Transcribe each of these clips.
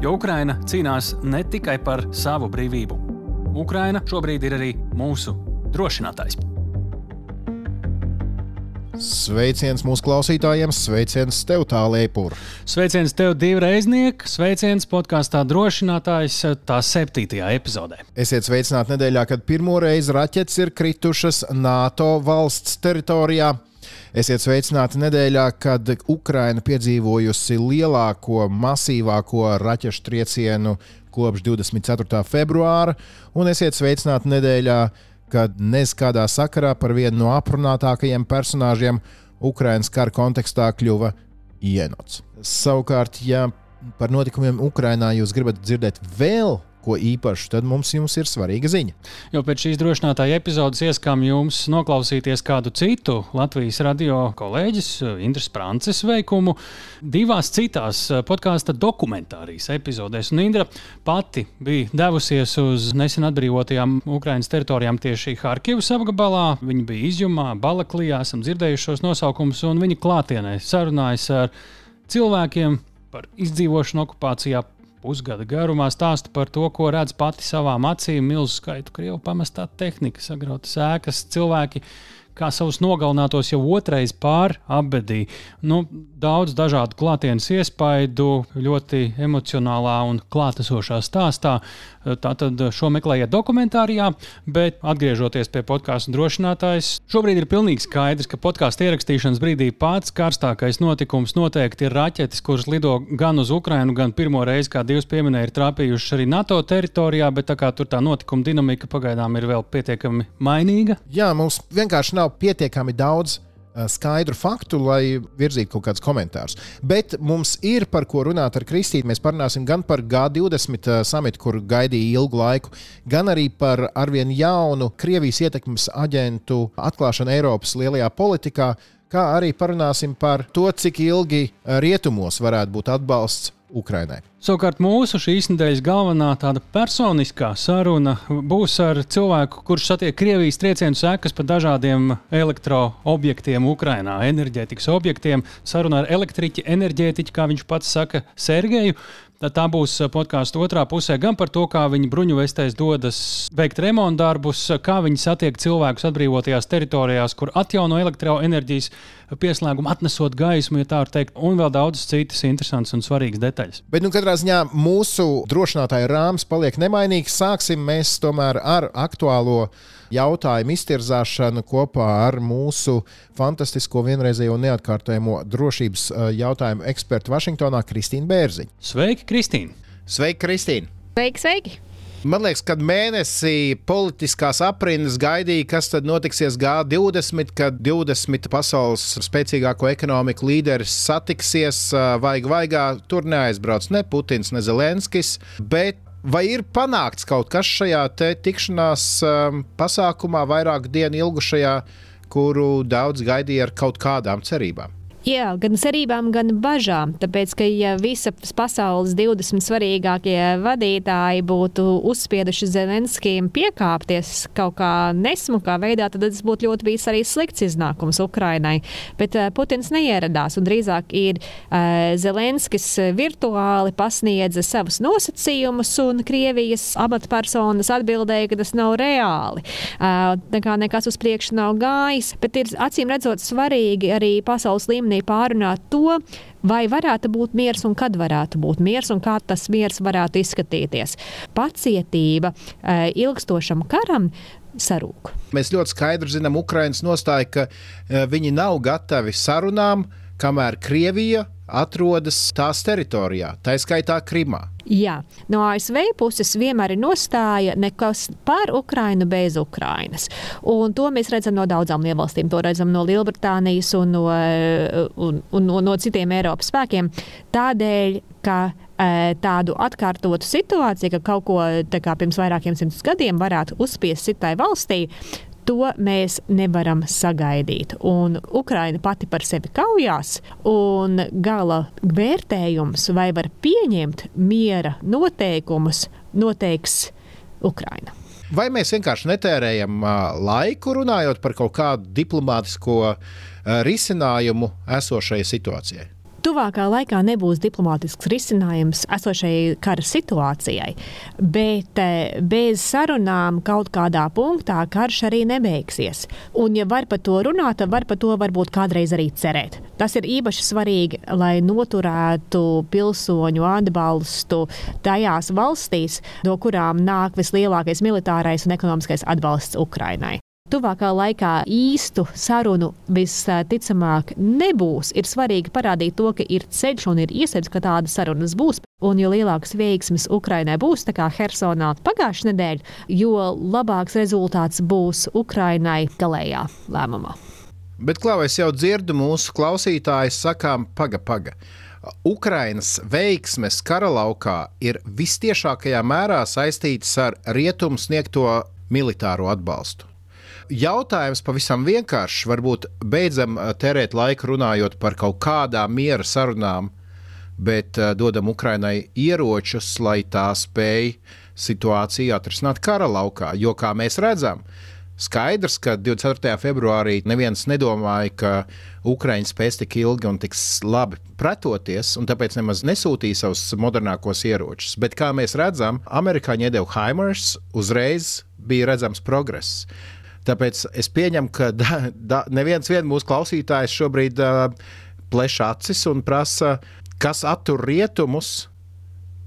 Jo Ukraina cīnās ne tikai par savu brīvību. Ukraina šobrīd ir arī mūsu drošinātājs. Sveiciens mūsu klausītājiem, sveiciens tev, Tālēpūr. Sveiciens tev, divi reiznieki, sveiciens podkāstā drošinātājs, tā septītajā epizodē. Esiet sveicināti nedēļā, kad pirmo reizi raķetes ir kritušas NATO valsts teritorijā. Esiet sveicināti nedēļā, kad Ukraina piedzīvojusi lielāko, masīvāko raķešu triecienu kopš 24. februāra, un esiet sveicināti nedēļā, kad nez kādā sakarā par vienu no aprunātākajiem personāžiem Ukraiņas kara kontekstā kļuva Ienots. Savukārt, ja par notikumiem Ukrajinā jūs gribat dzirdēt vēl ko īpašu, tad mums ir svarīga ziņa. Jo pēc šīs drošinātāja epizodes ieskām jums noklausīties kādu citu Latvijas radio kolēģis, Indras Frances veikumu, divās citās podkāstu dokumentārijas epizodēs. Un Indra pati bija devusies uz nesen atbrīvotajām Ukraiņas teritorijām tieši Harkivas apgabalā. Viņa bija izjumā, Balaklijā, esam dzirdējuši šos nosaukumus, un viņa klātienē sarunājas ar cilvēkiem par izdzīvošanu okupācijā, pusgada garumā stāsta par to, ko redz pati savām acīm, milzu skaitu krievu pamestā tehnika, sagrautas ēkas, cilvēki kā savus nogalinātos jau otrais pāri apbedī. Nu, daudz dažādu klātienes iespaidu, ļoti emocionālā un klātesošā stāstā. Tātad šo meklējiet dokumentārijā, bet atgriežoties pie podkāstu drošinātājas, šobrīd ir pilnīgi skaidrs, ka podkāstu ierakstīšanas brīdī pats karstākais notikums noteikti ir raķetes, kuras lido gan uz Ukrajinu, gan pirmo reizi, kā divas pieminēja, ir trāpījušas arī NATO teritorijā, bet tā kā tur tā notikuma dinamika pagaidām ir vēl pietiekami mainīga. Jā, mums vienkārši nav pietiekami daudz skaidru faktu, lai virzītu kaut kādus komentārus. Bet mums ir par ko runāt ar Kristīnu. Mēs parunāsim gan par G20 samitu, kur gaidīja ilgu laiku, gan arī par arvien jaunu Krievijas ietekmes aģentu atklāšanu Eiropas lielajā politikā, kā arī parunāsim par to, cik ilgi rietumos varētu būt atbalsts Ukrainai. Savukārt mūsu šīs nedēļas galvenā tāda personiskā saruna būs ar cilvēku, kurš satiek Krievijas triecienu sekas pa dažādiem elektroobjektiem Ukrajinā, enerģētikas objektiem. Saruna ar elektriķi, enerģētiķi, kā viņš pats saka, Sergeju. Tā būs podkāstu otrā pusē gan par to, kā viņi bruņuvestēs dodas veikt remontu darbus, kā viņi satiek cilvēkus atbrīvotajās teritorijās, kur atjauno elektroenerģijas pieslēgumu, atnesot gaismu, ja tā var teikt, un vēl daudzas citas interesantas un svarīgas detaļas. Bet, nu, katrā ziņā mūsu drošinātāja rāms paliek nemainīgs. Sāksim mēs tomēr ar aktuālo jautājumu iztirzāšanu kopā ar mūsu fantastisko vienreizējo neatkārtojamo drošības eh, jautājumu ekspertu Vašingtonā Kristīnu Bērziņu. Sveiki, Kristīne! Sveiki, Kristīne! Sveiki, sveiki! Man liekas, kad mēnesī politiskās aprindas gaidīja, kas tad notiksies G20, kad 20 pasaules spēcīgāko ekonomiku līderis satiksies, eh, vajag vaigā, tur neaizbrauc ne Putins, ne Zelenskis. Bet Vai ir panākts kaut kas šajā tikšanās um, pasākumā, vairāk dienu ilgušajā, kuru daudz gaidīja ar kaut kādām cerībām? Jā, gan cerībām, gan bažām. Tāpēc, ka ja visas pasaules 20 svarīgākie vadītāji būtu uzspieduši Zelenskijam piekāpties kaut kā nesmukā veidā, tad tas būtu ļoti bijis arī slikts iznākums Ukrainai. Bet uh, Putins neieradās un drīzāk ir uh, Zelenskis virtuāli pasniedza savus nosacījumus, un Krievijas amatpersonas atbildēja, ka tas nav reāli. Uh, nekā nekas uz priekšu nav gājis, bet ir acīm redzot svarīgi arī pasaules līmenī līmenī pārunāt to, vai varētu būt miers un kad varētu būt miers un kā tas miers varētu izskatīties. Pacietība e, ilgstošam karam sarūk. Mēs ļoti skaidri zinām Ukraiņas nostāju, ka e, viņi nav gatavi sarunām, kamēr Krievija atrodas tās teritorijā, tā skaitā Krimā. Jā, no ASV puses vienmēr ir nostāja nekas par Ukrainu bez Ukrainas. Un to mēs redzam no daudzām lielvalstīm. To redzam no Lielbritānijas un no, un, un, un no citiem Eiropas spēkiem. Tādēļ, ka tādu atkārtotu situāciju, ka kaut ko kā, pirms vairākiem simtus gadiem varētu uzspiest citai valstī. To mēs nevaram sagaidīt. Un Ukraina pati par sevi kaujās, un gala vērtējums, vai var pieņemt miera noteikumus, noteiks Ukraina. Vai mēs vienkārši netērējam laiku runājot par kaut kādu diplomātisko risinājumu esošajai situācijai? Tuvākā laikā nebūs diplomātisks risinājums esošajai kara situācijai, bet eh, bez sarunām kaut kādā punktā karš arī nebeigsies. Un, ja var par to runāt, tad var par to varbūt kādreiz arī cerēt. Tas ir īpaši svarīgi, lai noturētu pilsoņu atbalstu tajās valstīs, no kurām nāk vislielākais militārais un ekonomiskais atbalsts Ukrainai tuvākā laikā īstu sarunu visticamāk nebūs. Ir svarīgi parādīt to, ka ir ceļš un ir iespējams, ka tādas sarunas būs. Un jo lielākas veiksmes Ukrainai būs, tā kā Helsonā pagājušajā nedēļā, jo labāks rezultāts būs Ukrainai galējā lēmumā. Bet, kā es jau dzirdu, mūsu klausītājs sakām, paga, paga. Ukrainas veiksmes kara laukā ir vistiešākajā mērā saistītas ar rietumu sniegto militāro atbalstu jautājums pavisam vienkāršs. Varbūt beidzam eh, tērēt laiku runājot par kaut kādām miera sarunām, bet uh, dodam Ukrainai ieročus, lai tā spēj situāciju atrisināt kara laukā. Jo, kā mēs redzam, skaidrs, ka 24. februārī neviens nedomāja, ka Ukraiņa spēs tik ilgi un tik labi pretoties, un tāpēc nemaz nesūtīja savus modernākos ieročus. Bet, kā mēs redzam, amerikāņi iedeva Haimers, uzreiz bija redzams progress. Tāpēc es pieņemu, ka da, da, neviens mūsu klausītājs šobrīd uh, pleš acis un prasa, kas attur rietumus.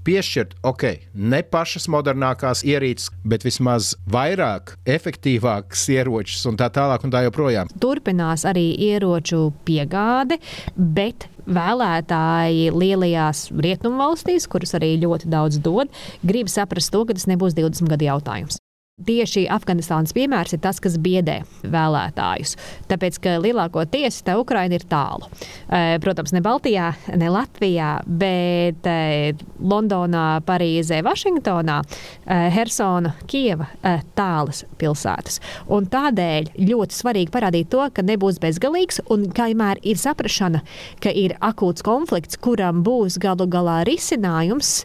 Piešķirt, ok, ne pašas modernākās ierīces, bet vismaz vairāk, efektīvākas ieročus un tā tālāk un tā joprojām. Turpinās arī ieroču piegāde, bet vēlētāji lielajās rietumvalstīs, kuras arī ļoti daudz dod, grib saprast to, ka tas nebūs 20 gadu jautājums. Tieši Afganistānas piemērs ir tas, kas biedē vēlētājus. Tāpēc, ka lielākoties tā Ukraina ir tālu. E, protams, ne Baltijā, ne Latvijā, bet e, Londonā, Parīzē, Vašingtonā, e, Helsona, Kieva - tālas pilsētas. Un tādēļ ļoti svarīgi parādīt to, ka nebūs bezgalīgs un kamēr ir saprašana, ka ir akūts konflikts, kuram būs galu galā risinājums,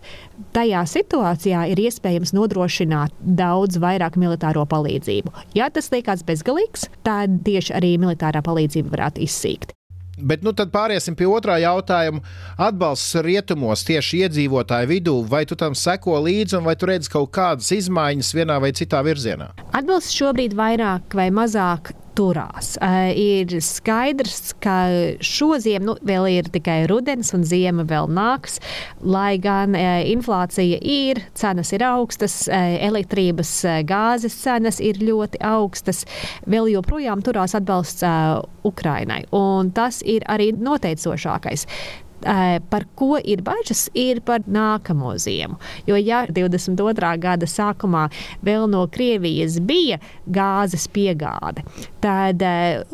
tajā situācijā ir iespējams nodrošināt daudz vairāk militāro palīdzību. Ja tas liekas bezgalīgs, tad tieši arī militārā palīdzība varētu izsīkt. Bet nu, tad pāriesim pie otrā jautājuma. Atbalsts rietumos tieši iedzīvotāju vidū, vai tu tam seko līdzi, un vai tu redzi kaut kādas izmaiņas vienā vai citā virzienā? Atbalsts šobrīd vairāk vai mazāk turās. Uh, ir skaidrs, ka šodien nu, vēl ir tikai rudens un ziema vēl nāks, lai gan uh, inflācija ir, cenas ir augstas, uh, elektrības, uh, gāzes cenas ir ļoti augstas, vēl joprojām turās atbalsts uh, Ukrainai. Un tas ir arī noteicošākais par ko ir bažas, ir par nākamo ziemu. Jo, ja 22. gada sākumā vēl no Krievijas bija gāzes piegāde, tad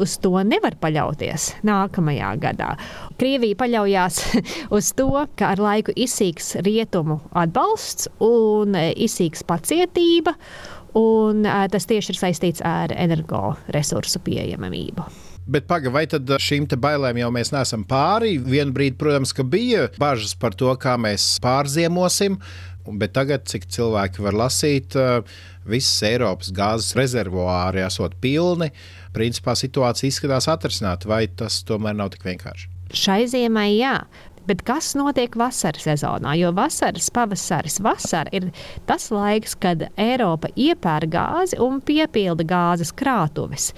uz to nevar paļauties nākamajā gadā. Krievija paļaujas uz to, ka ar laiku izsīks rietumu atbalsts un izsīks pacietība, un tas tieši ir saistīts ar energoresursu pieejamību. Bet pagaidi, vai tad šīm bailēm jau mēs neesam pāri? Vienu brīdi, protams, bija bažas par to, kā mēs pārziemosim. Bet tagad, cik cilvēki var lasīt, visas Eiropas gāzes rezervuāri esot pilni. Principā situācija izskatās atrisināta, vai tas tomēr nav tik vienkārši? Šai ziemai, jā. Bet kas notiek vasaras sezonā? Jo vasaras, pavasaris, vasara ir tas laiks, kad Eiropa iepērk gāzi un piepilda gāzes krātuves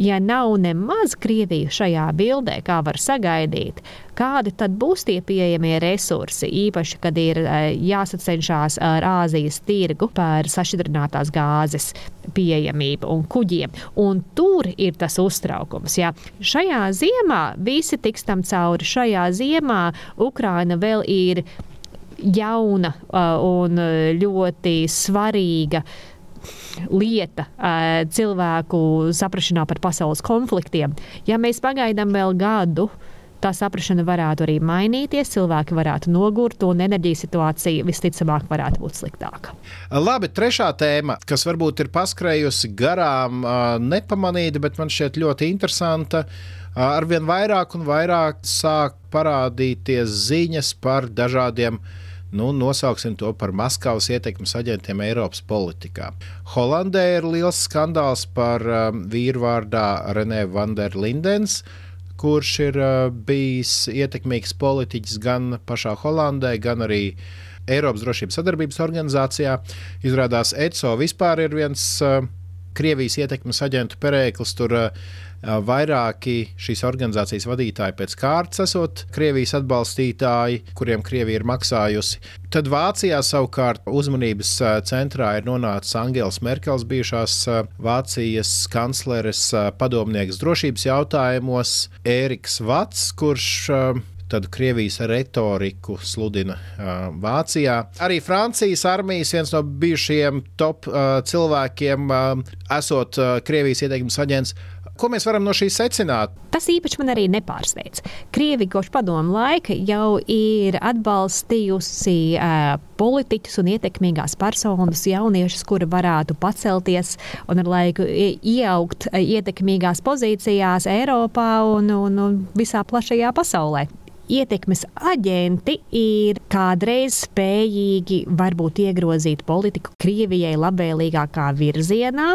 ja nav nemaz Krievija šajā bildē, kā var sagaidīt, kādi tad būs tie pieejamie resursi, īpaši, kad ir e, jāsacenšas ar Āzijas tirgu par sašķidrinātās gāzes pieejamību un kuģiem. Un tur ir tas uztraukums. Ja. Šajā ziemā visi tiks tam cauri. Šajā ziemā Ukraina vēl ir jauna un ļoti svarīga lieta cilvēku saprašanā par pasaules konfliktiem. Ja mēs pagaidām vēl gadu, tā saprāšana varētu arī mainīties, cilvēki varētu nogurt, un enerģijas situācija visticamāk varētu būt sliktāka. Labi, trešā tēma, kas varbūt ir paskrējusi garām, nepamanīta, bet man šķiet ļoti interesanta. Arvien vairāk un vairāk sāk parādīties ziņas par dažādiem nu, nosauksim to par Maskavas ietekmes aģentiem Eiropas politikā. Holandē ir liels skandāls par um, vīru vārdā Renē Vanderlindens, kurš ir uh, bijis ietekmīgs politiķis gan pašā Holandē, gan arī Eiropas drošības sadarbības organizācijā. Izrādās, ECO vispār ir viens uh, Krievijas ietekmes aģentu perēklis. Tur uh, vairāki šīs organizācijas vadītāji pēc kārtas esot Krievijas atbalstītāji, kuriem Krievija ir maksājusi. Tad Vācijā savukārt uzmanības centrā ir nonācis Angels Merkels, bijušās Vācijas kancleres padomnieks drošības jautājumos, Ēriks Vats, kurš tad Krievijas retoriku sludina uh, Vācijā. Arī Francijas armijas viens no bijušajiem top uh, cilvēkiem, uh, esot uh, Krievijas ieteikums aģents, Ko mēs varam no šīs secināt? Tas īpaši man arī nepārsteidz. Krievi kopš padomu laika jau ir atbalstījusi uh, politiķus un ietekmīgās personas, jauniešus, kuri varētu pacelties un ar laiku ieaugt ietekmīgās pozīcijās Eiropā un, un, un visā plašajā pasaulē ietekmes aģenti ir kādreiz spējīgi varbūt iegrozīt politiku Krievijai labvēlīgākā virzienā,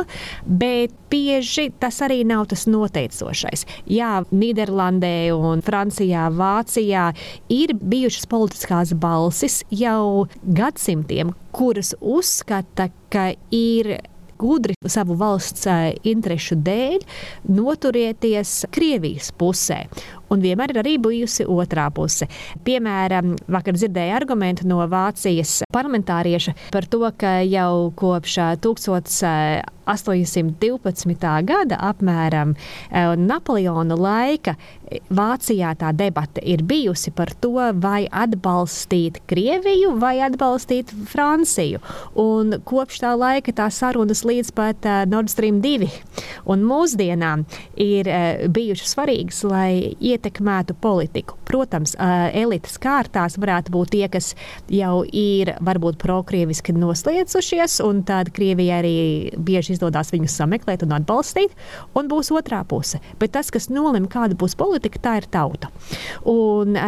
bet bieži tas arī nav tas noteicošais. Jā, Nīderlandē, un Francijā, Vācijā ir bijušas politiskās balsis jau gadsimtiem, kuras uzskata, ka ir gudri savu valsts interesu dēļ noturieties Krievijas pusē un vienmēr ir arī bijusi otrā puse. Piemēram, vakar dzirdēju argumentu no Vācijas parlamentārieša par to, ka jau kopš 1812. gada apmēram Napoleona laika Vācijā tā debata ir bijusi par to, vai atbalstīt Krieviju vai atbalstīt Franciju. Un kopš tā laika tā sarunas līdz pat Nord Stream 2 un mūsdienām ir bijušas svarīgas, lai ietekmētu politiku. Protams, elites kārtās varētu būt tie, kas jau ir varbūt prokrieviski noslēdzušies, un tad Krievijai arī bieži izdodas viņus sameklēt un atbalstīt, un būs otrā puse. Bet tas, kas nolem, kāda būs politika, tā ir tauta. Un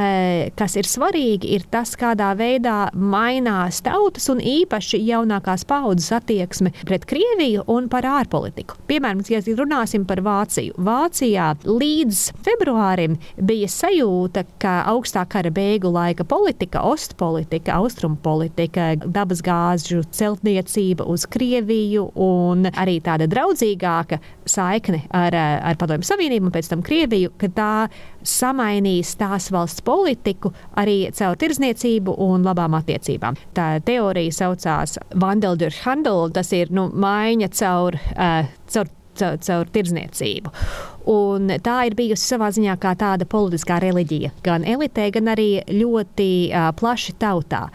kas ir svarīgi, ir tas, kādā veidā mainās tautas un īpaši jaunākās paudzes attieksme pret Krieviju un par ārpolitiku. Piemēram, ja runāsim par Vāciju. Vācijā līdz februārim bija sajūta, ka augstā kara beigu laika politika, ostpolitika, austrumpolitika, dabasgāžu celtniecība uz Krieviju un arī tāda draudzīgāka saikne ar, ar Padomju Savienību un pēc tam Krieviju, ka tā samainīs tās valsts politiku arī caur tirzniecību un labām attiecībām. Tā teorija saucās Vandeldurhandel, tas ir nu, maiņa caur, uh, caur caur, caur tirdzniecību. Un tā ir bijusi savā ziņā kā tāda politiskā reliģija, gan elitē, gan arī ļoti uh, plaši tautā.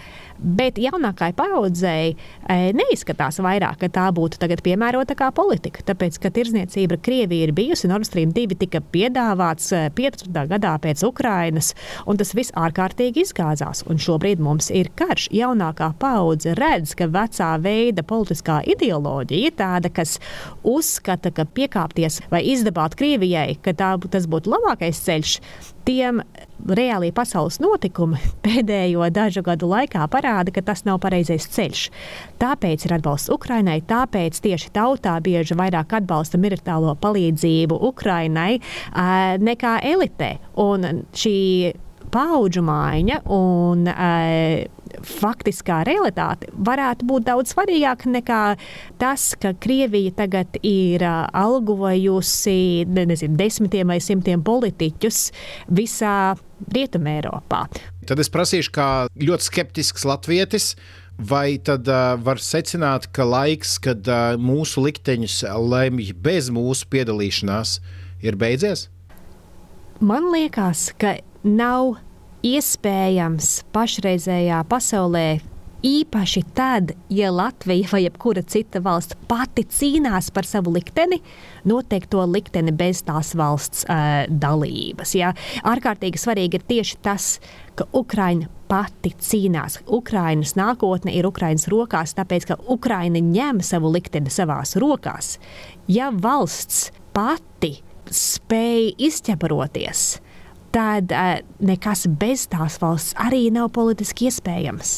Bet jaunākai paudzei e, neizskatās vairāk, ka tā būtu piemērota kā politika. Tāpēc, ka tirzniecība ar Krieviju ir bijusi, Nord Stream 2 tika piedāvāts 15. E, gadā pēc Ukrainas, un tas viss ārkārtīgi izgāzās. Un šobrīd mums ir karš. Jaunākā paudze redz, ka vecā veida politiskā ideoloģija ir tāda, kas uzskata, ka piekāpties vai izdabāt Krievijai, ka tā, tas būtu labākais ceļš tiem reālie pasaules notikumi pēdējo dažu gadu laikā parāda, ka tas nav pareizais ceļš. Tāpēc ir atbalsts Ukrainai, tāpēc tieši tautā bieži vairāk atbalsta militāro palīdzību Ukrainai nekā elitē. Un šī paudžu maiņa un faktiskā realitāte varētu būt daudz svarīgāka nekā tas, ka Krievija tagad ir algojusi nezinu, desmitiem vai simtiem politiķus visā Rietumē Eiropā. Tad es prasīšu, kā ļoti skeptisks latvietis. Vai tad uh, var secināt, ka laiks, kad uh, mūsu likteņus lemj bez mūsu piedalīšanās, ir beidzies? Man liekas, ka nav iespējams pašreizējā pasaulē Īpaši tad, ja Latvija vai jebkura cita valsts pati cīnās par savu likteni, noteikto likteni bez tās valsts uh, dalības. Ja? Ārkārtīgi svarīgi ir tieši tas, ka Ukraina pati cīnās. Ukrainas nākotne ir Ukrainas rokās, tāpēc ka Ukraina ņem savu likteni savās rokās. Ja valsts pati spēja izķeparoties, tad nekas bez tās valsts arī nav politiski iespējams.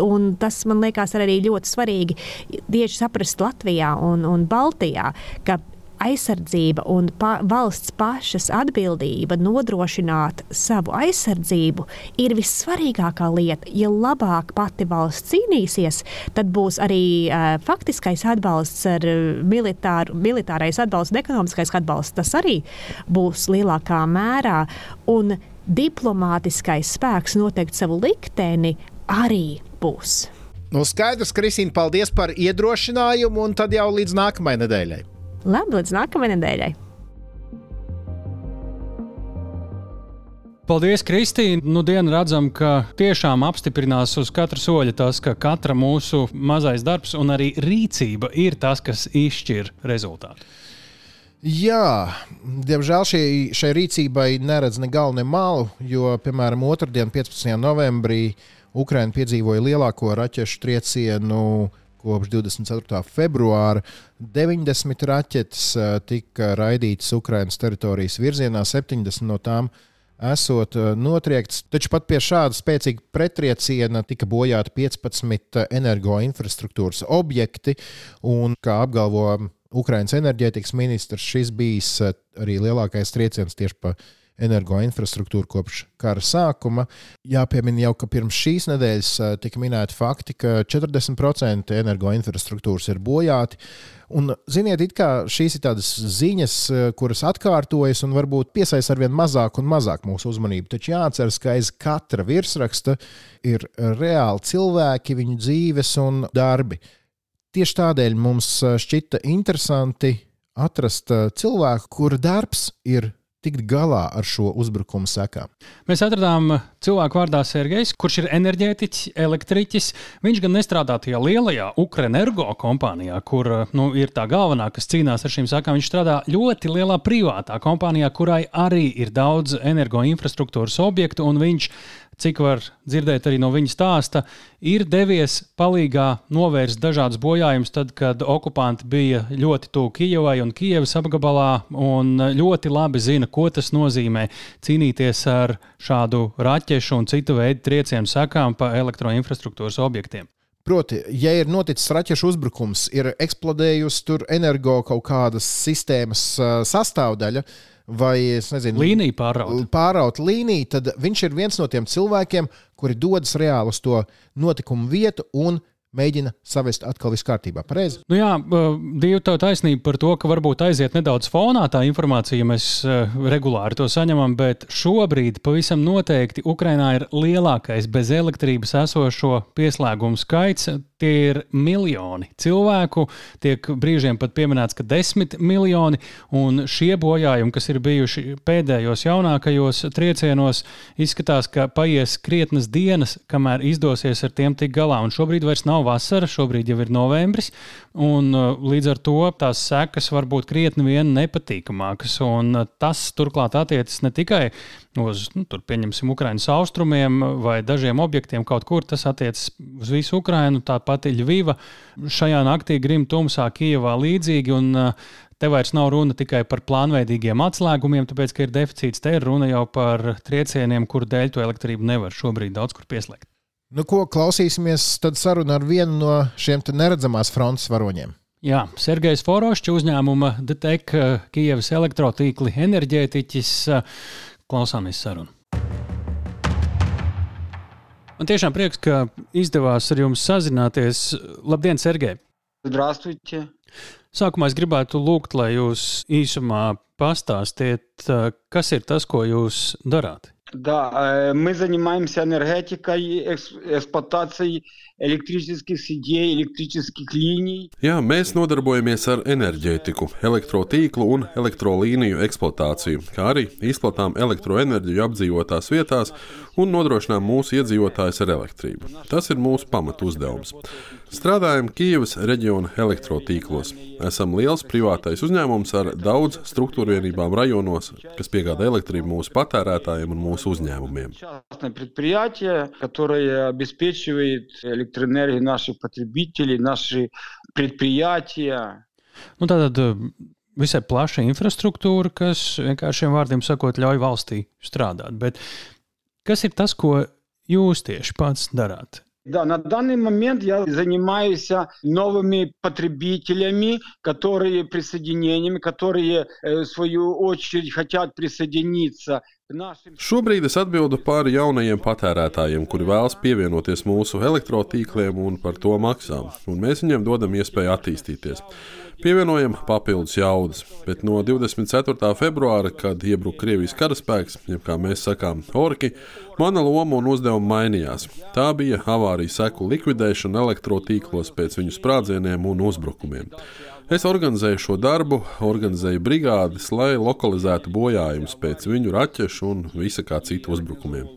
Un tas man liekas arī ļoti svarīgi tieši saprast Latvijā un, un Baltijā, ka aizsardzība un pa, valsts pašas atbildība nodrošināt savu aizsardzību ir vissvarīgākā lieta. Ja labāk pati valsts cīnīsies, tad būs arī uh, faktiskais atbalsts ar militāru, militārais atbalsts un ekonomiskais atbalsts. Tas arī būs lielākā mērā. Un diplomātiskais spēks noteikt savu likteni arī būs. Nu, skaidrs, Kristīne, paldies par iedrošinājumu, un tad jau līdz nākamajai nedēļai. Labi, līdz nākamajai nedēļai. Paldies, Kristīne. Nu, dienu redzam, ka tiešām apstiprinās uz katra soļa tas, ka katra mūsu mazais darbs un arī rīcība ir tas, kas izšķir rezultātu. Jā, diemžēl šī, šai rīcībai neredz ne galu, ne malu, jo, piemēram, otrdien, 15. novembrī, Ukraina piedzīvoja lielāko raķešu triecienu kopš 24. februāra 90 raķetes eh, tika raidītas Ukraiņas teritorijas virzienā, 70 no tām esot eh, notriekts. Taču pat pie šāda spēcīga pretrieciena tika bojāti 15 energoinfrastruktūras objekti, un, kā apgalvo Ukraiņas enerģētikas ministrs, šis bijis eh, arī lielākais trieciens tieši pa energoinfrastruktūru kopš kara sākuma. Jāpiemina jau, ka pirms šīs nedēļas tika minēti fakti, ka 40% energoinfrastruktūras ir bojāti. Un, ziniet, it kā šīs ir tādas ziņas, kuras atkārtojas un varbūt piesaista arvien mazāk un mazāk mūsu uzmanību. Taču jāatcerās, ka aiz katra virsraksta ir reāli cilvēki, viņu dzīves un darbi. Tieši tādēļ mums šķita interesanti atrast cilvēku, kura darbs ir tikt galā ar šo uzbrukumu sekām? Mēs atradām cilvēku vārdā Sergejs, kurš ir enerģētiķis, elektriķis. Viņš gan nestrādā tajā lielajā Ukrenergo kompānijā, kur nu, ir tā galvenā, kas cīnās ar šīm sekām. Viņš strādā ļoti lielā privātā kompānijā, kurai arī ir daudz energoinfrastruktūras objektu, un viņš cik var dzirdēt arī no viņa stāsta, ir devies palīgā novērst dažādus bojājumus, tad, kad okupanti bija ļoti tuvu Kijavai un Kijavas apgabalā, un ļoti labi zina, ko tas nozīmē cīnīties ar šādu raķešu un citu veidu triecienu sekām pa elektroinfrastruktūras objektiem. Proti, ja ir noticis raķešu uzbrukums, ir eksplodējusi tur energo kaut kādas sistēmas sastāvdaļa, vai nezinu, līniju pāraut. pāraut līniju, tad viņš ir viens no tiem cilvēkiem, kuri dodas reāli uz to notikumu vietu un mēģina savest atkal viss kārtībā. Pareizi? Nu jā, divi tev taisnība par to, ka varbūt aiziet nedaudz fonā tā informācija, mēs regulāri to saņemam, bet šobrīd pavisam noteikti Ukrainā ir lielākais bez elektrības esošo pieslēgumu skaits. Tie ir miljoni cilvēku, tiek brīžiem pat pieminēts, ka desmit miljoni, un šie bojājumi, kas ir bijuši pēdējos jaunākajos triecienos, izskatās, ka paies krietnas dienas, kamēr izdosies ar tiem tikt galā. Un šobrīd vairs nav vasara, šobrīd jau ir novembris, un uh, līdz ar to tās sekas var būt krietni vien nepatīkamākas. Un uh, tas turklāt attiecas ne tikai uz, nu, tur, pieņemsim, Ukraiņas austrumiem vai dažiem objektiem kaut kur. Tas attiecas uz visu Ukrainu, tāpat Ļuviva. Šajā naktī grim tumsā Kijavā līdzīgi. Un, Te vairs nav runa tikai par plānveidīgiem atslēgumiem, tāpēc, ka ir deficīts. Te ir runa jau par triecieniem, kur dēļ to elektrību nevar šobrīd daudz kur pieslēgt. Nu, ko klausīsimies tad sarunu ar vienu no šiem neredzamās frontes varoņiem? Jā, Sergejs Forošs, uzņēmuma DTEK, Kijavas elektrotīkli enerģētiķis. Klausāmies sarunu. Man tiešām prieks, ka izdevās ar jums sazināties. Labdien, Sergei! Здравствуйте! Sākumā es gribētu lūgt, lai jūs īsumā pastāstiet, kas ir tas, ko jūs darāt. Да, мы занимаемся энергетикой, эксплуатацией электрических сетей, электрических линий. Jā, mēs nodarbojamies ar enerģētiku, elektrotīklu un elektrolīniju eksploatāciju, kā arī izplatām elektroenerģiju apdzīvotās vietās un nodrošinām mūsu iedzīvotājus ar elektrību. Tas ir mūsu pamatu uzdevums. Strādājam Kīivas reģiona elektrotīklos. Esam liels privātais uzņēmums ar daudz struktūrvienībām rajonos, kas piegādā elektrību mūsu patērētājiem un mūsu uzņēmumiem. Nu, tātad э, visai plaša infrastruktūra, kas vienkāršiem vārdiem sakot, ļauj valstī strādāt. Bet kas ir tas, ko jūs tieši pats darāt? Да, на данный момент я занимаюсь новыми потребителями, которые присоединениями, которые в свою очередь хотят присоединиться Šobrīd es atbildu par jaunajiem patērētājiem, kuri vēlas pievienoties mūsu elektrotīkliem un par to maksā, un mēs viņiem dodam iespēju attīstīties. Pievienojam papildus jaudas, bet no 24. februāra, kad iebruka Krievijas karaspēks, jeb kā mēs sakām, orki, mana loma un uzdevumi mainījās. Tā bija avārijas seku likvidēšana elektrotīklos pēc viņu sprādzieniem un uzbrukumiem. Es organizēju šo darbu, organizēju brigādes, lai lokalizētu bojājumus pēc viņu raķešu un visa kā citu uzbrukumiem.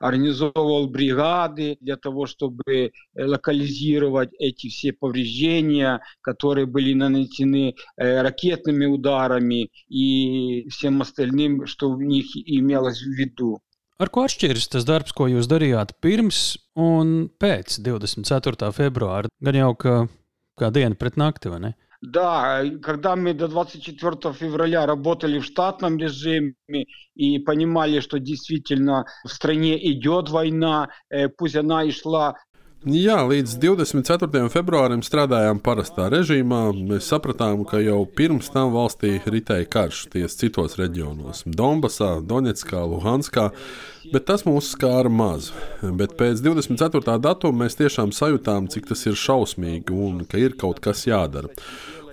организовывал бригады для того, чтобы локализировать эти все повреждения, которые были нанесены ракетными ударами и всем остальным, что в них имелось в виду. Ar ko atšķiras tas darbs, ko jūs darījāt pirms un pēc 24. februāra? Gan jau kā, kā diena pret nakti, vai ne? Да, когда мы до 24 февраля работали в штатном режиме и понимали, что действительно в стране идет война, пусть она и шла Jā, līdz 24. februārim strādājām parastā režīmā. Mēs sapratām, ka jau pirms tam valstī ritēja karš ties citos reģionos - Donbasā, Donetskā, Luhanskā, bet tas mūs skāra maz. Bet pēc 24. datuma mēs tiešām sajūtām, cik tas ir šausmīgi un ka ir kaut kas jādara.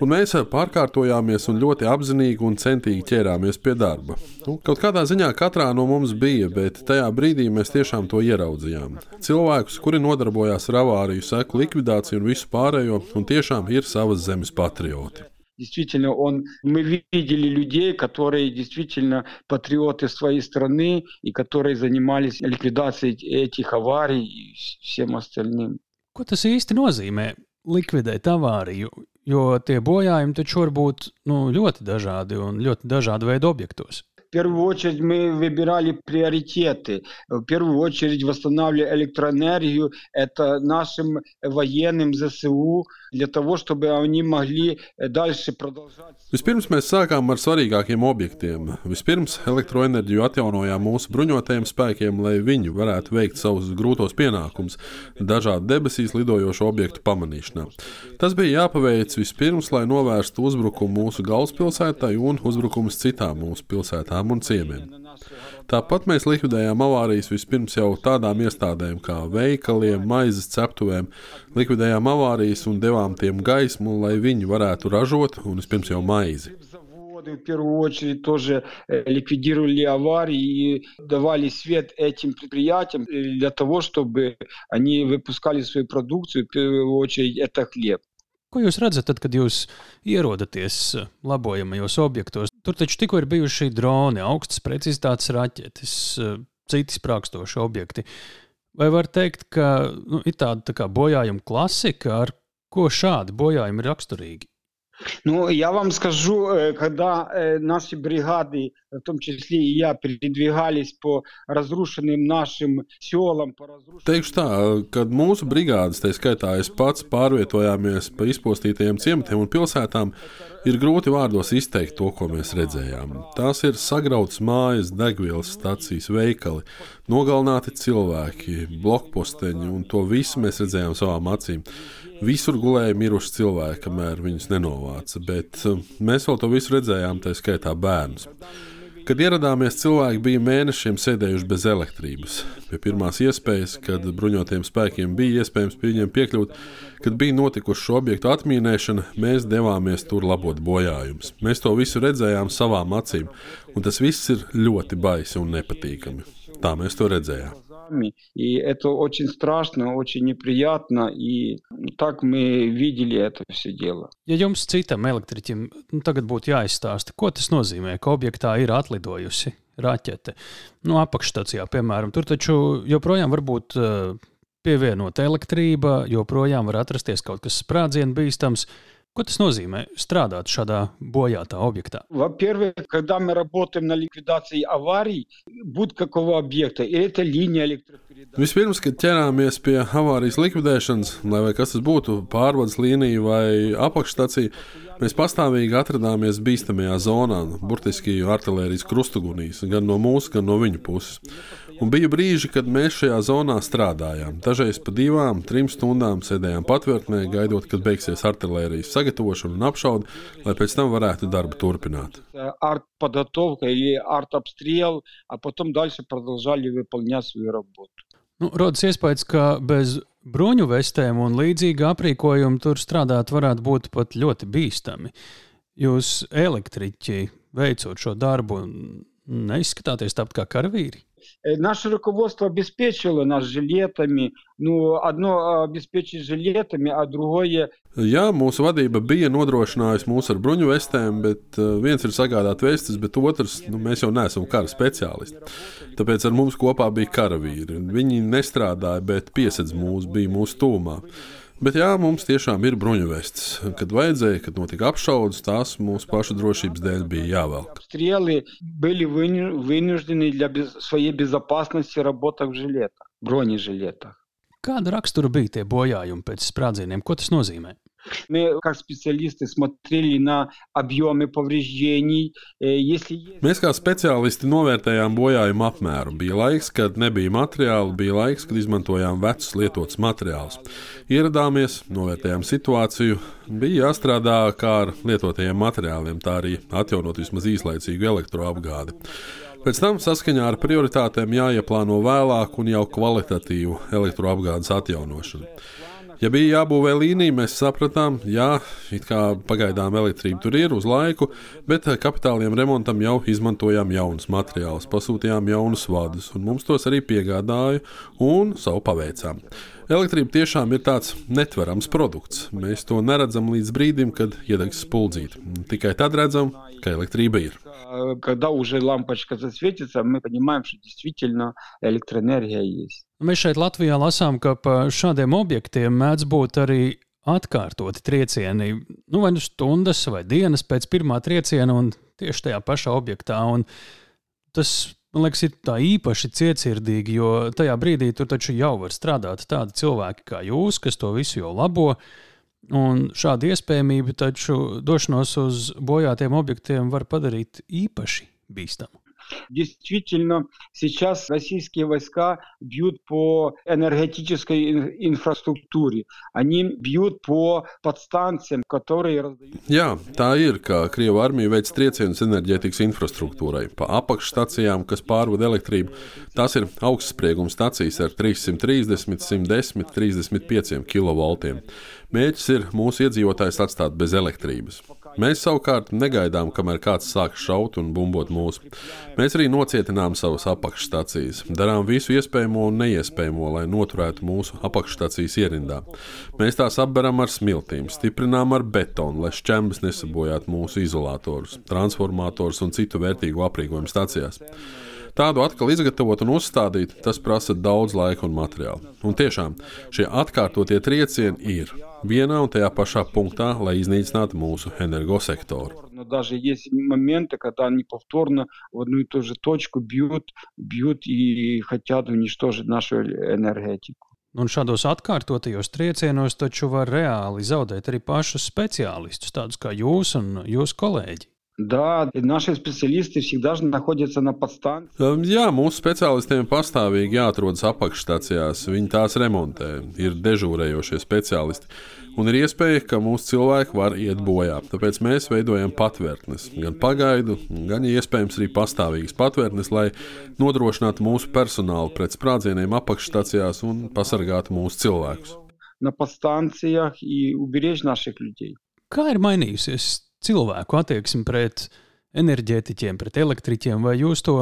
Un mēs pārkārtojāmies un ļoti apzinīgi un centīgi ķērāmies pie darba. Nu, kaut kādā ziņā katrā no mums bija, bet tajā brīdī mēs tiešām to ieraudzījām. Cilvēkus, kuri nodarbojās ar avāriju, seku likvidāciju un visu pārējo, un tiešām ir savas zemes patrioti. Действительно, он, мы видели людей, которые действительно патриоты своей страны и которые занимались ликвидацией этих аварий и всем остальным. Ko tas īsti nozīmē? Likvidēt avāriju, jo tie bojājumi taču var būt nu, ļoti dažādi un ļoti dažādi veidi objektos. В первую очередь мы выбирали приоритеты. В первую очередь восстанавливали электроэнергию. Это нашим военным ЗСУ для того, чтобы они могли дальше продолжать. Vispirms mēs sākām ar svarīgākiem objektiem. Vispirms elektroenerģiju atjaunojām mūsu bruņotajiem spēkiem, lai viņi varētu veikt savus grūtos pienākumus dažādu debesīs lidojošu objektu pamanīšanā. Tas bija jāpaveic vispirms, lai novērstu uzbrukumu mūsu galvaspilsētai un uzbrukumus citām mūsu pilsētām mājām un ciemiem. Tāpat mēs likvidējām avārijas vispirms jau tādām iestādēm kā veikaliem, maizes ceptuvēm, likvidējām avārijas un devām tiem gaismu, lai viņi varētu ražot un vispirms jau maizi. в первую очередь тоже ликвидировали аварии и давали свет этим предприятиям для того, чтобы они выпускали свою продукцию, в первую очередь это хлеб. Ko jūs redzat, tad, kad jūs ierodaties eh, labojamajos objektos? Tur taču tikko ir bijuši droni, augstas precizitātes raķetes, eh, citi sprākstoši objekti. Vai var teikt, ka nu, ir tāda tā bojājuma klasika, ar ko šādi bojājumi ir raksturīgi? Ну, я вам скажу, когда наши бригады, в том числе и я, передвигались по разрушенным нашим селам, по разрушенным... Teikšu tā, kad mūsu brigādes, tā skaitā es pats, pārvietojāmies pa izpostītajiem ciematiem un pilsētām, ir grūti vārdos izteikt to, ko mēs redzējām. Tās ir sagrautas mājas, degvielas stacijas, veikali, nogalināti cilvēki, blokposteņi, un to visu mēs redzējām savām acīm. Visur gulēja miruši cilvēki, kamēr viņus nenovāca, bet um, mēs vēl to visu redzējām, tā skaitā bērnus. Kad ieradāmies, cilvēki bija mēnešiem sēdējuši bez elektrības. Pie pirmās iespējas, kad bruņotiem spēkiem bija iespējams pie viņiem piekļūt, kad bija notikuši šo objektu atmīnēšana, mēs devāmies tur labot bojājumus. Mēs to visu redzējām savām acīm, un tas viss ir ļoti baisi un nepatīkami. Tā mēs to redzējām И это очень страшно, очень неприятно. И так мы видели это все дело. Ja jums citam elektriķim nu, tagad būtu jāizstāsta, ko tas nozīmē, ka objektā ir atlidojusi raķete, nu, apakšstācijā, piemēram, tur taču joprojām var būt uh, pievienota elektrība, joprojām var atrasties kaut kas sprādzienu bīstams. Ko tas nozīmē strādāt šādā bojātā объекта? Во-первых, когда мы работаем на ликвидации аварий, будь какого объекта, и это линия электропередачи. Vispirms, kad ķerāmies pie avārijas likvidēšanas, lai vai kas tas būtu, pārvades līnija vai apakšstacija, mēs pastāvīgi atradāmies bīstamajā zonā, burtiski artērijas krustugunīs, gan no mūsu, gan no viņu puses. Un bija brīži, kad mēs šajā zonā strādājām. Dažreiz pa divām, trim stundām sēdējām patvērtnē, gaidot, kad beigsies artērijas sagatavošana un apšaude, lai pēc tam varētu darbu turpināt. Nu, rodas iespējas, ka bez bruņu vestēm un līdzīga aprīkojuma tur strādāt varētu būt pat ļoti bīstami. Jūs, elektriķi, veicot šo darbu, neizskatāties tāpat kā karavīri. Наше руководство обеспечило нас жилетами. Ну, одно обеспечить жилетами, а другое... Jā, mūsu vadība bija nodrošinājusi mūs ar bruņu vestēm, bet viens ir sagādāt vestes, bet otrs, nu, mēs jau neesam kara speciālisti. Tāpēc ar mums kopā bija karavīri. Viņi nestrādāja, bet piesedz mūs, bija mūsu tūmā. Bet jā, mums tiešām ir bruņuvests. Kad vajadzēja, kad notika apšaudas, tās mūsu pašu drošības dēļ bija jāvelk. Стрелы были вынуждены для своей безопасности работать в жилетах, бронежилетах. Kāda rakstura bija tie bojājumi pēc sprādzieniem? Ko tas nozīmē? Мы, как специалисты, смотрели на объемы повреждений. Если... Mēs kā speciālisti novērtējām bojājumu apmēru. Bija laiks, kad nebija materiāli, bija laiks, kad izmantojām vecus lietotus materiālus. Ieradāmies, novērtējām situāciju, bija jāstrādā kā ar lietotajiem materiāliem, tā arī atjaunot vismaz īslaicīgu elektroapgādi. Pēc tam saskaņā ar prioritātēm jāieplāno vēlāk un jau kvalitatīvu elektroapgādes atjaunošanu. Ja bija jābūvē līnija, mēs sapratām, jā, it kā pagaidām elektrība tur ir uz laiku, bet eh, kapitāliem remontam jau izmantojām jaunus materiālus, pasūtījām jaunus vadus, un mums tos arī piegādāja un savu paveicām. Elektrība tiešām ir tāds netverams produkts. Mēs to neredzam līdz brīdim, kad iedegs spuldzīte. Tikai tad redzam, ka elektrība ir. Kad jau lampiņa svietiņā, mēs saprotam, ka patiešām elektroenerģija ir. Mēs šeit Latvijā lasām, ka pa šādiem objektiem mēdz būt arī atkārtoti triecieni, nu, vai nu stundas vai dienas pēc pirmā trieciena, un tieši tajā pašā objektā. Un tas, man liekas, ir tā īpaši cietsirdīgi, jo tajā brīdī tur taču jau var strādāt tādi cilvēki kā jūs, kas to visu jau labo. Un šāda iespējamība taču došanos uz bojātiem objektiem var padarīt īpaši bīstamu. Действительно, сейчас российские войска бьют по энергетической инфраструктуре. Они бьют по подстанциям, которые раздают. Jā, tā ir, ka Krievija armija veic triecienus enerģētikas infrastruktūrai, pa apakšstacijām, kas pārvada elektrību. Tās ir augstsprieguma stacijas ar 330, 110, 35 kV. Mērķis ir mūsu iedzīvotājus atstāt bez elektrības. Mēs savukārt negaidām, kamēr kāds sāk šaut un bumbot mūsu. Mēs arī nocietinām savas apakšstācijas, darām visu iespējamo un neiespējamo, lai noturētu mūsu apakšstācijas ierindā. Mēs tās apberam ar smiltīm, stiprinām ar betonu, lai šķembas nesabojātu mūsu izolatorus, transformatorus un citu vērtīgu aprīkojumu stācijās. Tādu atkal izgatavot un uzstādīt, tas prasa daudz laika un materiālu. Un tiešām šie atkārtotie triecieni ir vienā un tajā pašā punktā, lai iznīcinātu mūsu energosektoru. Но даже есть моменты, когда они повторно в одну и ту же точку бьют, бьют и хотят уничтожить нашу энергетику. Un šādos atkārtotajos triecienos taču var reāli zaudēt arī pašus speciālistus, tādus kā jūs un jūsu kolēģi. Да, наши специалисты всегда же находятся на подстанции. Jā, mūsu speciālistiem pastāvīgi jāatrodas apakšstācijās. Viņi tās remontē, ir dežūrējošie speciālisti. Un ir iespēja, ka mūsu cilvēki var iet bojā. Tāpēc mēs veidojam patvērtnes, gan pagaidu, gan iespējams arī pastāvīgas patvērtnes, lai nodrošinātu mūsu personālu pret sprādzieniem apakšstācijās un pasargātu mūsu cilvēkus. На подстанциях и уберечь наших людей. Kā ir mainījusies cilvēku attieksme pret enerģētiķiem, pret elektriķiem, vai jūs to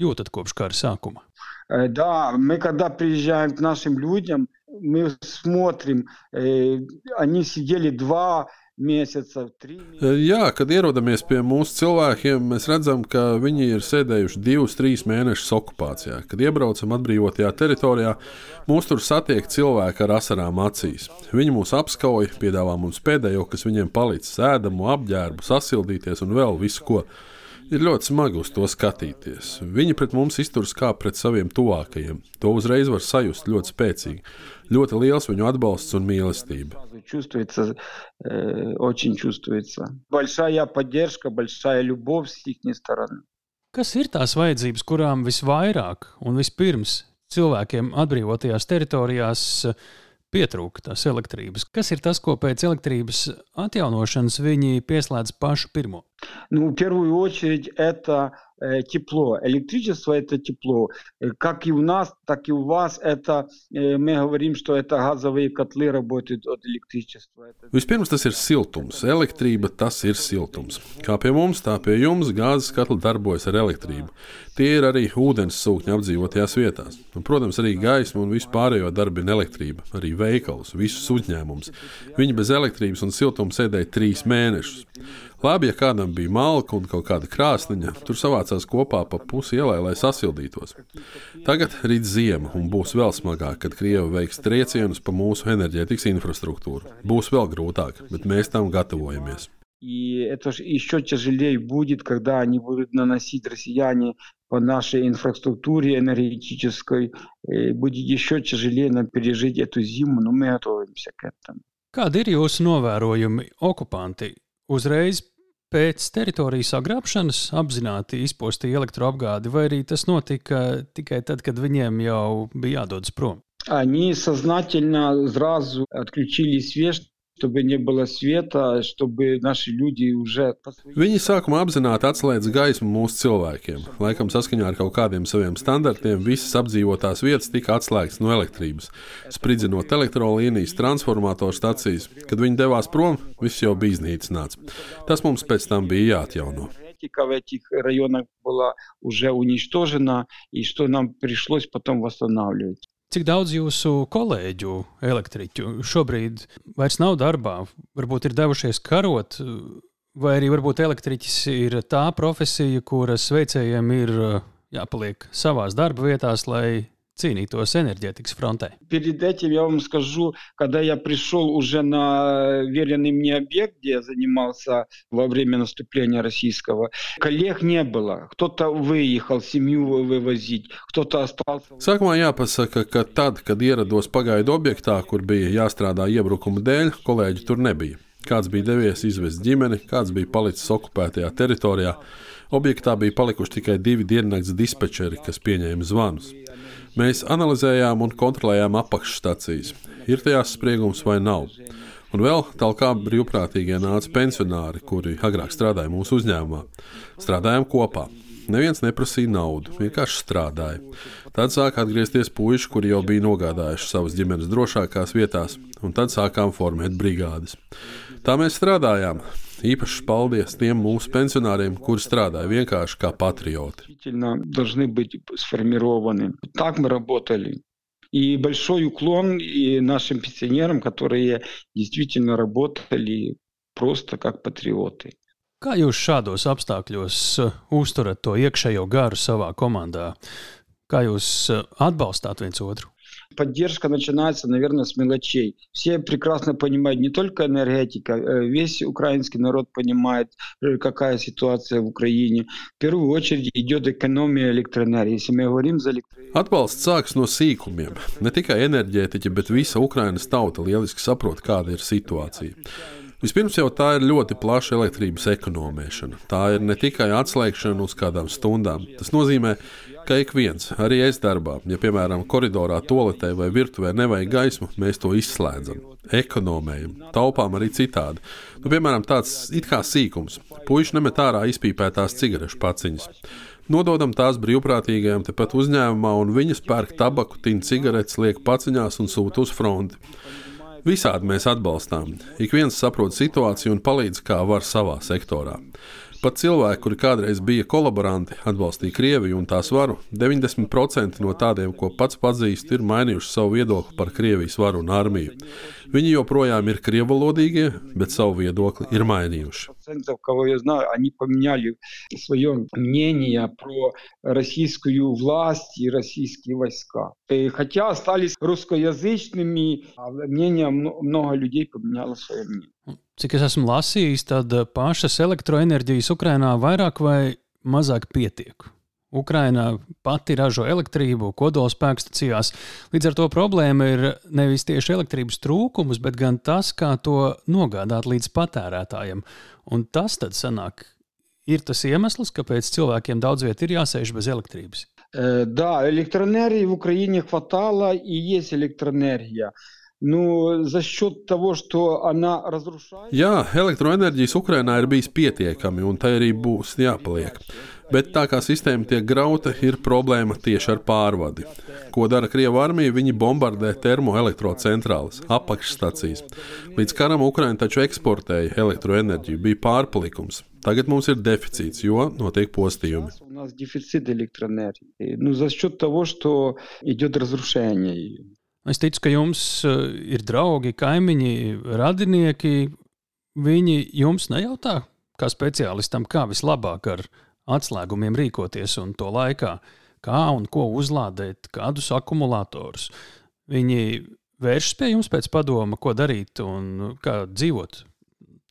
jūtat kopš kara sākuma? Да, мы когда приезжаем к нашим людям, мы смотрим, они сидели два Mēsecā, э, Jā, kad ierodamies pie mūsu cilvēkiem, mēs redzam, ka viņi ir sēdējuši divus, trīs mēnešus okupācijā. Kad iebraucam atbrīvotajā teritorijā, mūs tur satiek cilvēki ar asarām acīs. Viņi mūs apskauj, piedāvā mums pēdējo, kas viņiem palicis, ēdamu, apģērbu, sasildīties un vēl visu ko. Ir ļoti smagi uz to skatīties. Viņi pret mums izturas kā pret saviem tuvākajiem. To uzreiz var sajust ļoti spēcīgi. Ļoti liels viņu atbalsts un mīlestība. Kas ir tās vajadzības, kurām visvairāk un vispirms cilvēkiem atbrīvotajās teritorijās eh, pietrūka tās elektrības? Kas ir tas, ko pēc elektrības atjaunošanas viņi pieslēdz pašu pirmo? Ну, в первую очередь, это э, тепло. Электричество – это тепло. Э, Как и у нас, так и у вас. Это, э, мы говорим, что это газовые котлы работают от электричества. Это- Vispirms tas ir siltums, elektrība tas ir siltums. Kā pie mums, tā pie jums gāzes katli darbojas ar elektrību. Tie ir arī ūdens sūkņi apdzīvotajās vietās. Un, protams, arī gaisma un visu pārējo darbina elektrība, arī veikals, visus uzņēmumus. Viņi bez elektrības un siltuma sēdēja trīs mēnešus. Labi, ja kādam bija malka un kaut kāda krāsniņa, tur savācās kopā pa pusi ielai, lai sasildītos. Tagad rīt ziema un būs vēl smagāk, kad Krievi veiks triecienus pa mūsu enerģētikas infrastruktūru. Būs vēl grūtāk, bet mēs tam gatavojamies. И это ж еще тяжелее будет, когда они будут наносить россияне по нашей инфраструктуре энергетической. Э, Будет еще тяжелее нам пережить эту зиму, но мы готовимся к этому. Kādi ir jūsu novērojumi? Okupanti uzreiz pēc teritorijas sagrābšanas apzināti izpostīja elektroapgādi, vai arī tas notika tikai tad, kad viņiem jau bija jādodas prom? Они сознательно сразу отключили свет, чтобы не было света, чтобы наши люди уже... по своим- Viņi sākumā apzināti atslēdz gaismu mūsu cilvēkiem. Laikam saskaņā ar kaut kādiem saviem standartiem visas apdzīvotās vietas tika atslēgtas no elektrības, spridzinot elektrolīnijas, transformatoru stacijas. Kad viņi devās prom, viss jau bija iznīcināts. Tas mums pēc tam bija jāatjauno. энергетика в этих районах была уже уничтожена, и что нам пришлось потом восстанавливать. Cik daudz jūsu kolēģu, elektriķu, šobrīd vairs nav darbā, varbūt ir devušies karot, vai arī varbūt elektriķis ir tā profesija, kuras veicējiem ir jāpaliek savās darba vietās, lai cīnītos enerģētikas frontē? Перед этим я вам скажу, когда я пришел уже на веренный мне объект, где я занимался во время наступления российского, коллег не было. Кто-то выехал семью вы- вывозить, кто-то остался. Sākumā jāpasaka, ka tad, kad ierados pagaidu objektā, kur bija jāstrādā iebrukuma dēļ, kolēģi tur nebija. Kāds bija devies izvest ģimeni, kāds bija palicis okupētajā teritorijā. Objektā bija palikuši tikai divi diennakts dispečeri, kas pieņēma zvanus. Mēs analizējām un kontrolējām apakšstacijas. Ir tajās spriegums vai nav. Un vēl tālāk brīvprātīgie nāca pensionāri, kuri agrāk strādāja mūsu uzņēmumā. Strādājām kopā. Neviens neprasīja naudu, vienkārši strādāja. Tad sāk atgriezties puiši, kuri jau bija nogādājuši savas ģimenes drošākās vietās, un tad sākām formēt brigādes. Tā mēs strādājām. Īpaši paldies tiem mūsu pensionāriem, kuri strādāja vienkārši kā patrioti. Действительно должны быть сформированы. Так мы работали. И большой уклон и нашим пенсионерам, которые действительно работали просто как патриоты. Kā jūs šādos apstākļos uh, uzturat to iekšējo garu savā komandā? Kā jūs uh, atbalstāt viens otru? Поддержка начинается, наверное, с мелочей. Все прекрасно понимают, не только энергетика, э, весь украинский народ понимает, э, какая ситуация в Украине. В первую очередь идет экономия электроэнергии. Если мы говорим за электроэнергию, Atbalsts sākas no sīkumiem. Ne tikai enerģētiķi, bet visa Ukraiņas tauta lieliski saprot, kāda ir situācija. Vispirms jau tā ir ļoti plaša elektrības ekonomēšana. Tā ir ne tikai atslēgšana uz kādām stundām. Tas nozīmē, ka ik viens, arī es darbā, ja piemēram koridorā, toaletē vai virtuvē nevajag gaismu, mēs to izslēdzam, ekonomējam, taupām arī citādi. Nu, piemēram, tāds it kā sīkums. Puiši nemet ārā izpīpētās cigarešu paciņas. Nododam tās brīvprātīgajiem tepat uzņēmumā, un viņas pērk tabaku, tīna cigaretes, liek paciņās un sūta uz fronti. Visādi mēs atbalstām. Ik viens saprot situāciju un palīdz, kā var savā sektorā. Pat cilvēki, kuri kādreiz bija kolaboranti, atbalstīja Krieviju un tās varu, 90% no tādiem, ko pats pazīst, ir mainījuši savu viedokli par Krievijas varu un armiju. Viņi joprojām ir krievalodīgie, bet savu viedokli ir mainījuši Кого я знаю, они поменяли свое мнение про российскую власть и российские войска. И хотя остались русскоязычными, мнение много людей поменяло свое мнение. Cik es esmu lasījis, tad pašas elektroenerģijas Ukrainā vairāk vai mazāk pietiek. Ukraina pati ražo elektrību kodolspēkstacijās. Līdz ar to problēma ir nevis tieši elektrības trūkums, bet gan tas, kā to nogādāt līdz patērētājiem. Un tas tad sanāk, ir tas iemesls, kāpēc cilvēkiem daudz vietā ir jāsēž bez elektrības. Да, электроэнергии в Украине хватало и есть электроэнергия. Nu, за счет того, что она разрушает. Jā, elektroenerģijas Ukrainā ir bijis pietiekami, un tai arī būs jāpaliek. Bet tā kā sistēma tiek grauta, ir problēma tieši ar pārvadi. Ko dara Krievija armija? Viņi bombardē termoelektrocentrāles, apakšstacijas. Līdz karam Ukraina taču eksportēja elektroenerģiju, bija pārpalikums. Tagad mums ir deficīts, jo notiek postījumi. Es ticu, ka jums э, ir draugi, kaimiņi, radinieki. Viņi jums nejautā, kā speciālistam, kā vislabāk ar viņu atslēgumiem rīkoties un to laikā, kā un ko uzlādēt, kādus akumulatorus. Viņi vēršas pie jums pēc padoma, ko darīt un kā dzīvot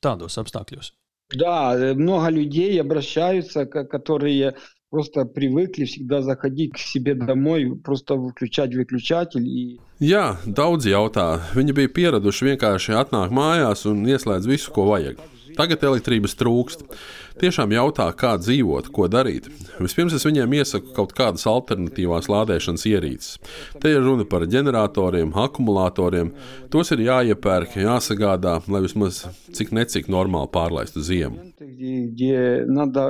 tādos apstākļos. Да, много людей обращаются, которые просто привыкли всегда заходить к себе домой, просто включать выключатель. И... Jā, daudz jautā. Viņi bija pieraduši vienkārši atnākt mājās un ieslēdz visu, ko vajag. Tagad elektrības trūkst. Tiešām jautā, kā dzīvot, ko darīt. Vispirms es viņiem iesaku kaut kādas alternatīvās lādēšanas ierīces. Te ir runa par ģeneratoriem, akumulatoriem. Tos ir jāiepērk, jāsagādā, lai vismaz cik necik normāli pārlaistu ziemu. Где надо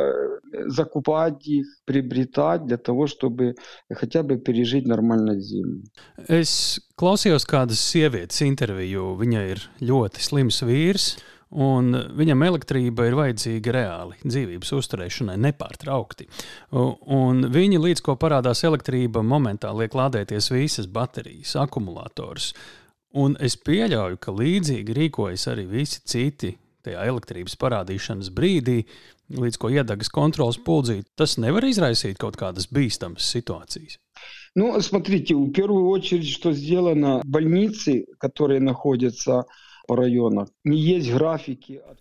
закупать их, приобретать для того, чтобы хотя бы пережить нормально зиму. Es klausījos kādas sievietes interviju. Viņa ir ļoti slims vīrs. Un viņam elektrība ir vajadzīga reāli dzīvības uzturēšanai, nepārtraukti. Un viņi līdz ko parādās elektrība, momentā liek lādēties visas baterijas, akumulators. Un es pieļauju, ka līdzīgi rīkojas arī visi citi tajā elektrības parādīšanas brīdī, līdz ko iedegas kontrols puldzīt. Tas nevar izraisīt kaut kādas bīstamas situācijas. Ну, смотрите, в первую очередь, что сделано, больницы, которые находятся по pa rajonam.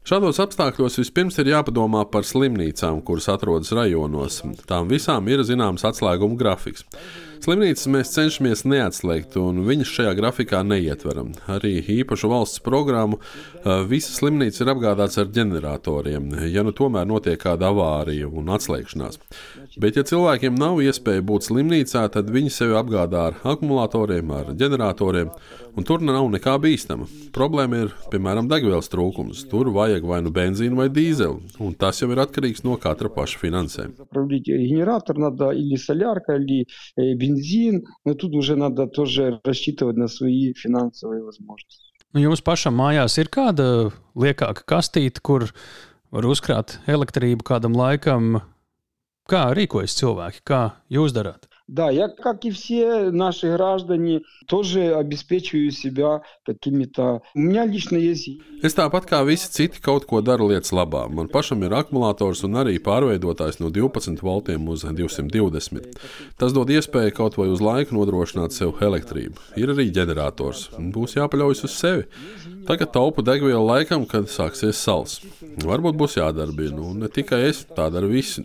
Šādos apstākļos vispirms ir jāpadomā par slimnīcām, kuras atrodas rajonos. Tām visām ir zināms atslēguma grafiks. Slimnīcas mēs cenšamies neatslēgt, un viņas šajā grafikā neietveram. Arī īpašu valsts programmu eh, visas slimnīcas ir apgādātas ar ģeneratoriem, ja nu tomēr notiek kāda avārija un atslēgšanās. Bet, ja cilvēkiem nav iespēja būt slimnīcā, tad viņi sevi apgādā ar akumulatoriem, ar ģeneratoriem, un tur nav nekā bīstama. Problēma ir, piemēram, degvielas trūkums. Tur vajag vai nu benzīnu vai dīzeli, un tas jau ir atkarīgs no katra paša finansēm. Генератор надо или солярка, или бензин, но тут уже надо тоже рассчитывать на свои финансовые возможности. Nu, jums pašam mājās ir kāda liekāka kastīte, kur var uzkrāt elektrību kādam laikam, Kā rīkojas cilvēki, kā jūs darāt? Да, я, как и все наши граждане, тоже обеспечиваю себя какими-то... У меня лично есть... Es tāpat kā visi citi kaut ko daru lietas labā. Man pašam ir akumulators un arī pārveidotājs no 12 voltiem uz 220. Tas dod iespēju kaut vai uz laiku nodrošināt sev elektrību. Ir arī ģenerators. Būs jāpaļaujas uz sevi. Tagad taupu degvielu laikam, kad sāksies sals. Varbūt būs jādarbina, un ne tikai es, tā dara visi.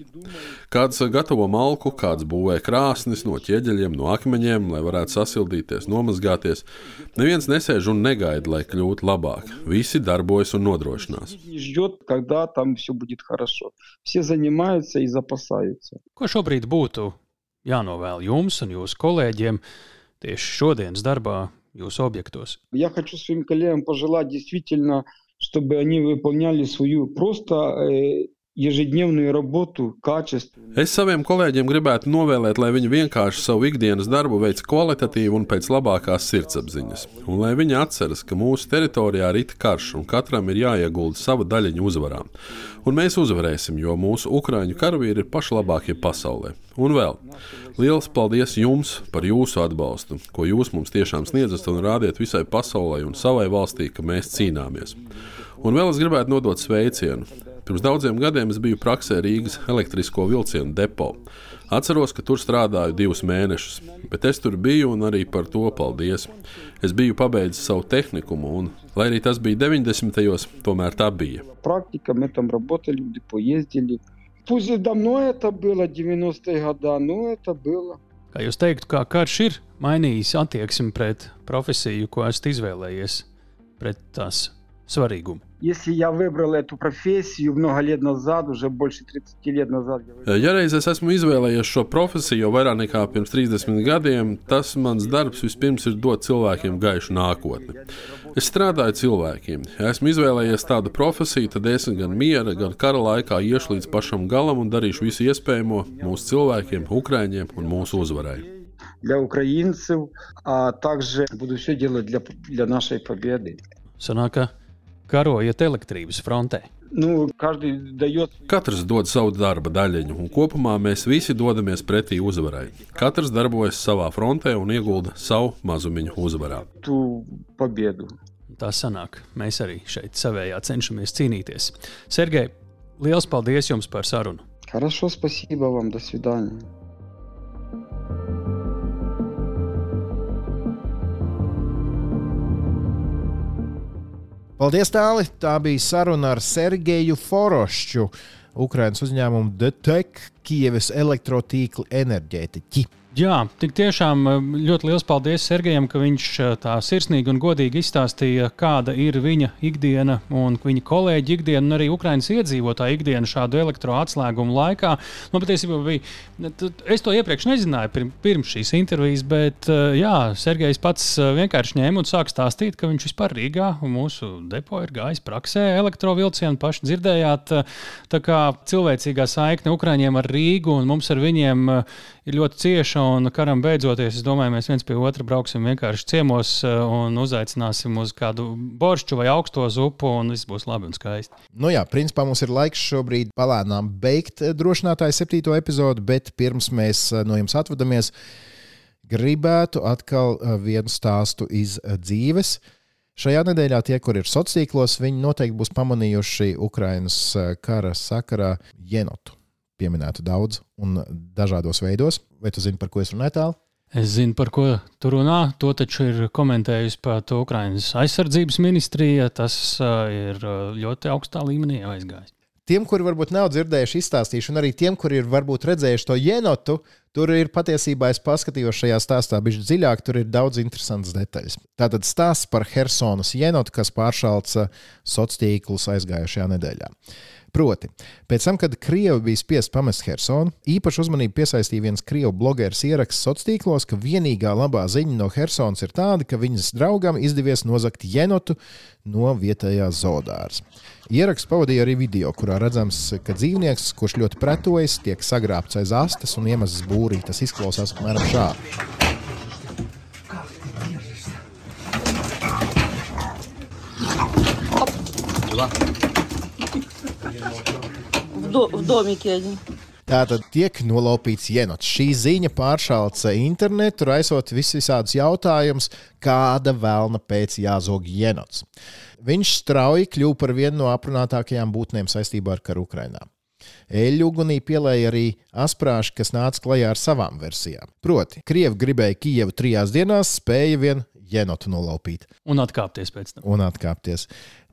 Kāds gatavo malku, kāds būvē krāsnis no ķieģeļiem, no akmeņiem, lai varētu sasildīties, nomazgāties. Neviens nesēž un negaida, lai kļūtu labāk. Visi darbojas un nodrošinās. Ko šobrīd būtu jānovēl jums un jūsu kolēģiem tieši šodienas darbā, jūsu объектos? Я хочу своим коллегам пожелать действительно, чтобы они выполняли свою просто Es saviem kolēģiem gribētu novēlēt, lai viņi vienkārši savu ikdienas darbu veic kvalitatīvi un pēc labākās sirdsapziņas, un lai viņi atceras, ka mūsu teritorijā rīt karš un katram ir jāiegulda sava daļiņa uzvarā. Un mēs uzvarēsim, jo mūsu ukrāņu karavīri ir pašlabākie pasaulē. Un vēl liels paldies jums par jūsu atbalstu, ko jūs mums tiešām sniedzat un rādiet visai pasaulē un savai valstī, ka mēs cīnāmies. Un vēl es gribētu nodot sveicienu Pirms daudziem gadiem es biju praksē Rīgas elektrisko vilcienu depo. Atceros, ka tur strādāju divus mēnešus, bet es tur biju un arī par to paldies. Es biju pabeidzis savu tehnikumu, un, lai arī tas bija 90. gados, tomēr tā bija. Практика, мы там работали, в депо ездили. Пусть и давно это было, 90-е годы, но это было. Kā jūs teiktu, kā karš ir mainījis attieksmi pret profesiju, ko esat izvēlējies, pret tās svarīgumu? Если я выбрал эту профессию много лет назад, уже больше 30 лет назад. Ja reiz es esmu izvēlējies šo profesiju jau vairāk nekā pirms 30 gadiem, tas mans darbs vispirms ir dot cilvēkiem gaišu nākotni. Es strādāju cilvēkiem. Ja esmu izvēlējies tādu profesiju, tad es gan miera, gan kara laikā iešu līdz pašam galam un darīšu visu iespējamo mūsu cilvēkiem, Ukraiņiem un mūsu uzvarai. Для украинцев, а также буду все делать для, для нашей победы. Sanāk, ka karojat elektrības frontē. Nu, dает... Katrs dod savu darba daļiņu, un kopumā mēs visi dodamies pretī uzvarai. Katrs darbojas savā frontē un iegulda savu mazumiņu uzvarā. Tā sanāk, mēs arī šeit savējā cenšamies cīnīties. Sergei, liels paldies jums par sarunu! Хорошо, спасибо вам, до свидания. Paldies, Tāli! Tā bija saruna ar Sergeju Forošķu, Ukraiņas uzņēmumu DTEK, Kievas elektrotīkla enerģētiķi. Jā, tik tiešām eh, ļoti liels paldies Sergejam, ka viņš eh, tā sirsnīgi un godīgi izstāstīja, kāda ir viņa ikdiena un viņa kolēģi ikdiena, un arī Ukraiņas iedzīvotāja ikdiena šādu elektroatslēgumu laikā. Man patiesībā bija, es to iepriekš nezināju pirms šīs intervijas, bet eh, jā, Sergejs pats vienkārši ņēma un sāka stāstīt, ka viņš vispār Rīgā mūsu depo ir gājis praksē elektrovilcienu, paši dzirdējāt, tā kā cilvēcīgā saikne Ukraiņiem ar Rīgu un mums ar viņiem ir ļoti cieša un karam beidzoties, es domāju, mēs viens pie otra brauksim vienkārši ciemos eh, un uzaicināsim uz kādu boršķu vai augsto zupu, un viss būs labi un skaisti. Nu jā, principā mums ir laiks šobrīd palēnām beigt eh, drošinātāju septīto epizodu, bet pirms mēs eh, no jums atvadamies, gribētu atkal vienu stāstu iz dzīves. Šajā nedēļā tie, kur ir sociālos tīklos, viņi noteikti būs pamanījuši Ukraiņas kara sakarā jenotu pieminētu daudz un dažādos veidos. Vai tu zini, par ko es runāju tālu? Es zinu, par ko tu runā. To taču ir komentējusi pat Ukraiņas aizsardzības ministrija. Tas uh, ir ļoti augstā līmenī aizgājis. Tiem, kuri varbūt nav dzirdējuši izstāstīšu, un arī tiem, kuri ir varbūt redzējuši to jenotu, tur ir patiesībā es paskatījos šajā stāstā bišķi dziļāk, tur ir daudz interesantas detaļas. Tātad stāsts par Helsonas jenotu, kas pāršalca sociālos tīklus aizgājušajā nedēļā. Proti, pēc tam, kad Krievi bija spiest pamest Hersonu, īpaši uzmanību piesaistīja viens krievu blogeris ieraksts sociālos tīklos, ka vienīgā labā ziņa no Hersonas ir tāda, ka viņas draugam izdevies nozagt jenotu no vietējās zoodāras. Ieraksts pavadīja arī video, kurā redzams, ka dzīvnieks, kurš ļoti pretojas, tiek sagrābts aiz astes un iemestas būrī. Tas izklausās apmēram šādi Два do, v domīkie один. Tātad tiek nolaupīts jenots. Šī ziņa pāršāca internetu, raisot visādus jautājumus, kāda vēlna pēc jāzog jenots. Viņš strauji kļuva par vienu no aprunātākajām būtnēm saistībā ar karu Ukrajinā. Eļļu ugunī pielēja arī asprāši, kas nāca klajā ar savām versijām. Proti, Krievi gribēja Kijevu trijās dienās, spēja vien jenotu nolaupīt. Un atkāpties pēc tam. Un atkāpties.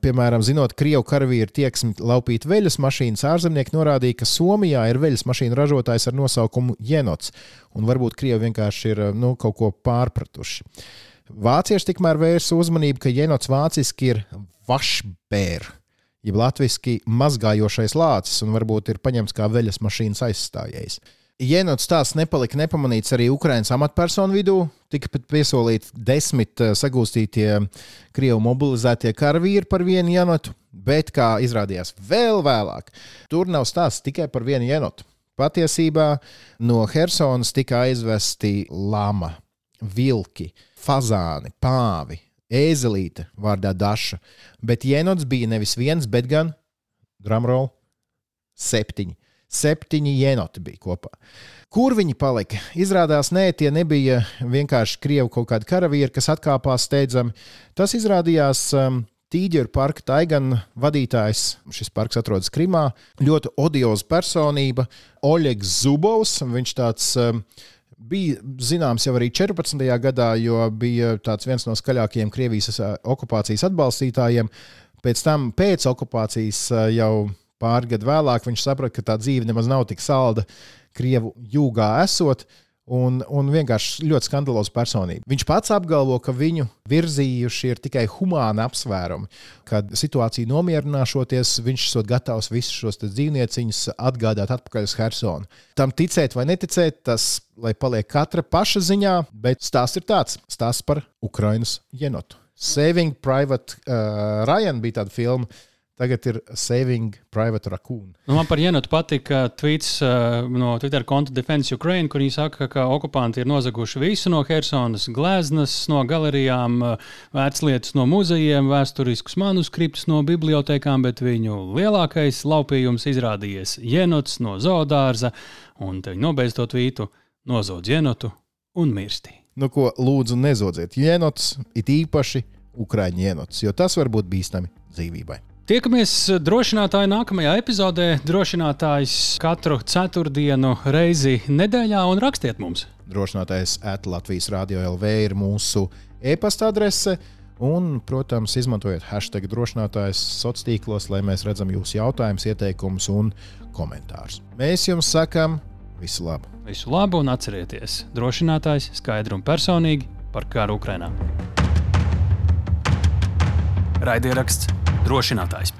Piemēram, zinot, ka Krievijas karavīri tieksmi laupīt veļas mašīnas, ārzemnieki norādīja, ka Somijā ir veļas mašīnu ražotājs ar nosaukumu Jenots, un varbūt Krievi vienkārši ir nu, kaut ko pārpratuši. Vācieši tikmēr vērsa uzmanību, ka Jenots vāciski ir vašbēr, jeb latviešu mazgājošais lācis, un varbūt ir paņemts kā veļas mašīnas aizstājējs. Jenots stāsts nepalika nepamanīts arī Ukraiņas amatpersonu vidū. Tika piesolīti desmit eh, sagūstītie krievu mobilizētie karavīri par vienu jenotu, bet, kā izrādījās vēl vēlāk, tur nav stāsts tikai par vienu jenotu. Patiesībā no Helsonas tika aizvesti lama, vilki, fazāni, pāvi, ēzelīte vārdā Daša. Bet jenots bija nevis viens, bet gan drumroll septiņi. Septiņi jenoti bija kopā. Kur viņi palika? Izrādās, nē, tie nebija vienkārši krievu kaut kādi karavīri, kas atkāpās steidzami. Tas izrādījās um, Tīģeru parka taigana vadītājs. Šis parks atrodas Krimā. Ļoti odioza personība, Oļegs Zubovs. Viņš tāds um, bija zināms jau arī 14. gadā, jo bija viens no skaļākajiem Krievijas uh, okupācijas atbalstītājiem. Pēc tam, pēc okupācijas, uh, jau pāris gadu vēlāk viņš saprata, ka tā dzīve nemaz nav tik salda Krievu jūgā esot. Un, un vienkārši ļoti skandaloza personība. Viņš pats apgalvo, ka viņu virzījuši ir tikai humāni apsvērumi. Kad situācija nomierināšoties, viņš ir gatavs visus šos dzīvnieciņus atgādāt atpakaļ uz Hersonu. Tam ticēt vai neticēt, tas lai paliek katra paša ziņā, bet stāsts ir tāds: stāsts par Ukraiņas jenotu. Saving Private uh, Ryan bija tāda filma Tagad ir Saving Private Raccoon. Nu, man par Jenotu patika tweets uh, no Twitter konta Defense Ukraine, kur viņi saka, ka okupanti ir nozaguši visu no Helsonas, gleznas no galerijām, uh, vērtslietas no muzejiem, vēsturiskus manuskriptus no bibliotekām, bet viņu lielākais laupījums izrādījies Jenots no zoodārza, un viņi nobeidz to tvītu, nozodz Jenotu un mirsti. Nu, ko lūdzu, nezodziet Jenots, it īpaši Ukrāņu Jenots, jo tas var būt bīstami dzīvībai. Tiekamies drošinātāji nākamajā epizodē. Drošinātājs katru ceturtdienu reizi nedēļā un rakstiet mums. Drošinātājs at Latvijas Rādio LV ir mūsu e-pasta adrese. Un, protams, izmantojiet hashtag drošinātājs sociālos tīklos, lai mēs redzam jūsu jautājumus, ieteikumus un komentārus. Mēs jums sakām visu labu! Visu labu un atcerieties, drošinātājs skaidri un personīgi par karu Ukrajinā. Raidieraksts drošinātājs.